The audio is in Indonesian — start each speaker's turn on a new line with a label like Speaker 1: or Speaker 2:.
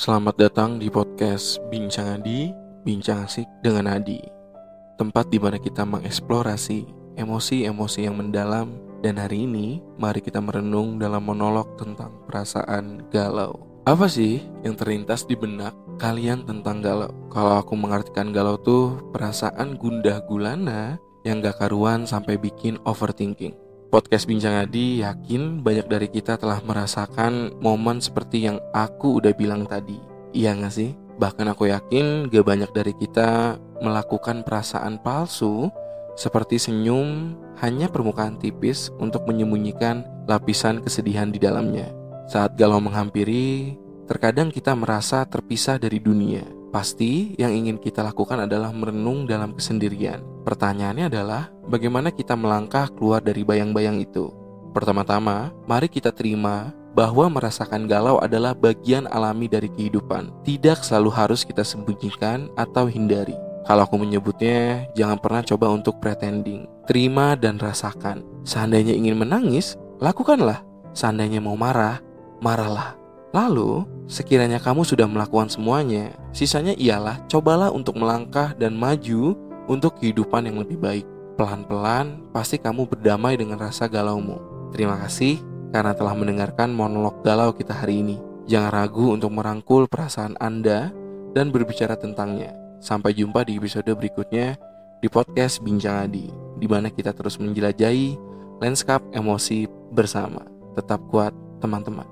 Speaker 1: Selamat datang di podcast Bincang Adi, Bincang Asik dengan Adi. Tempat di mana kita mengeksplorasi emosi-emosi yang mendalam dan hari ini mari kita merenung dalam monolog tentang perasaan galau. Apa sih yang terlintas di benak kalian tentang galau? Kalau aku mengartikan galau tuh perasaan gundah gulana yang gak karuan sampai bikin overthinking. Podcast Bincang Adi yakin banyak dari kita telah merasakan momen seperti yang aku udah bilang tadi. Iya gak sih? Bahkan aku yakin gak banyak dari kita melakukan perasaan palsu seperti senyum hanya permukaan tipis untuk menyembunyikan lapisan kesedihan di dalamnya. Saat galau menghampiri, terkadang kita merasa terpisah dari dunia. Pasti yang ingin kita lakukan adalah merenung dalam kesendirian. Pertanyaannya adalah, bagaimana kita melangkah keluar dari bayang-bayang itu? Pertama-tama, mari kita terima bahwa merasakan galau adalah bagian alami dari kehidupan. Tidak selalu harus kita sembunyikan atau hindari. Kalau aku menyebutnya, jangan pernah coba untuk pretending. Terima dan rasakan. Seandainya ingin menangis, lakukanlah. Seandainya mau marah, marahlah. Lalu, sekiranya kamu sudah melakukan semuanya, sisanya ialah cobalah untuk melangkah dan maju untuk kehidupan yang lebih baik. Pelan-pelan, pasti kamu berdamai dengan rasa galaumu. Terima kasih karena telah mendengarkan monolog galau kita hari ini. Jangan ragu untuk merangkul perasaan Anda dan berbicara tentangnya. Sampai jumpa di episode berikutnya di podcast Bincang Adi, di mana kita terus menjelajahi landscape emosi bersama. Tetap kuat, teman-teman.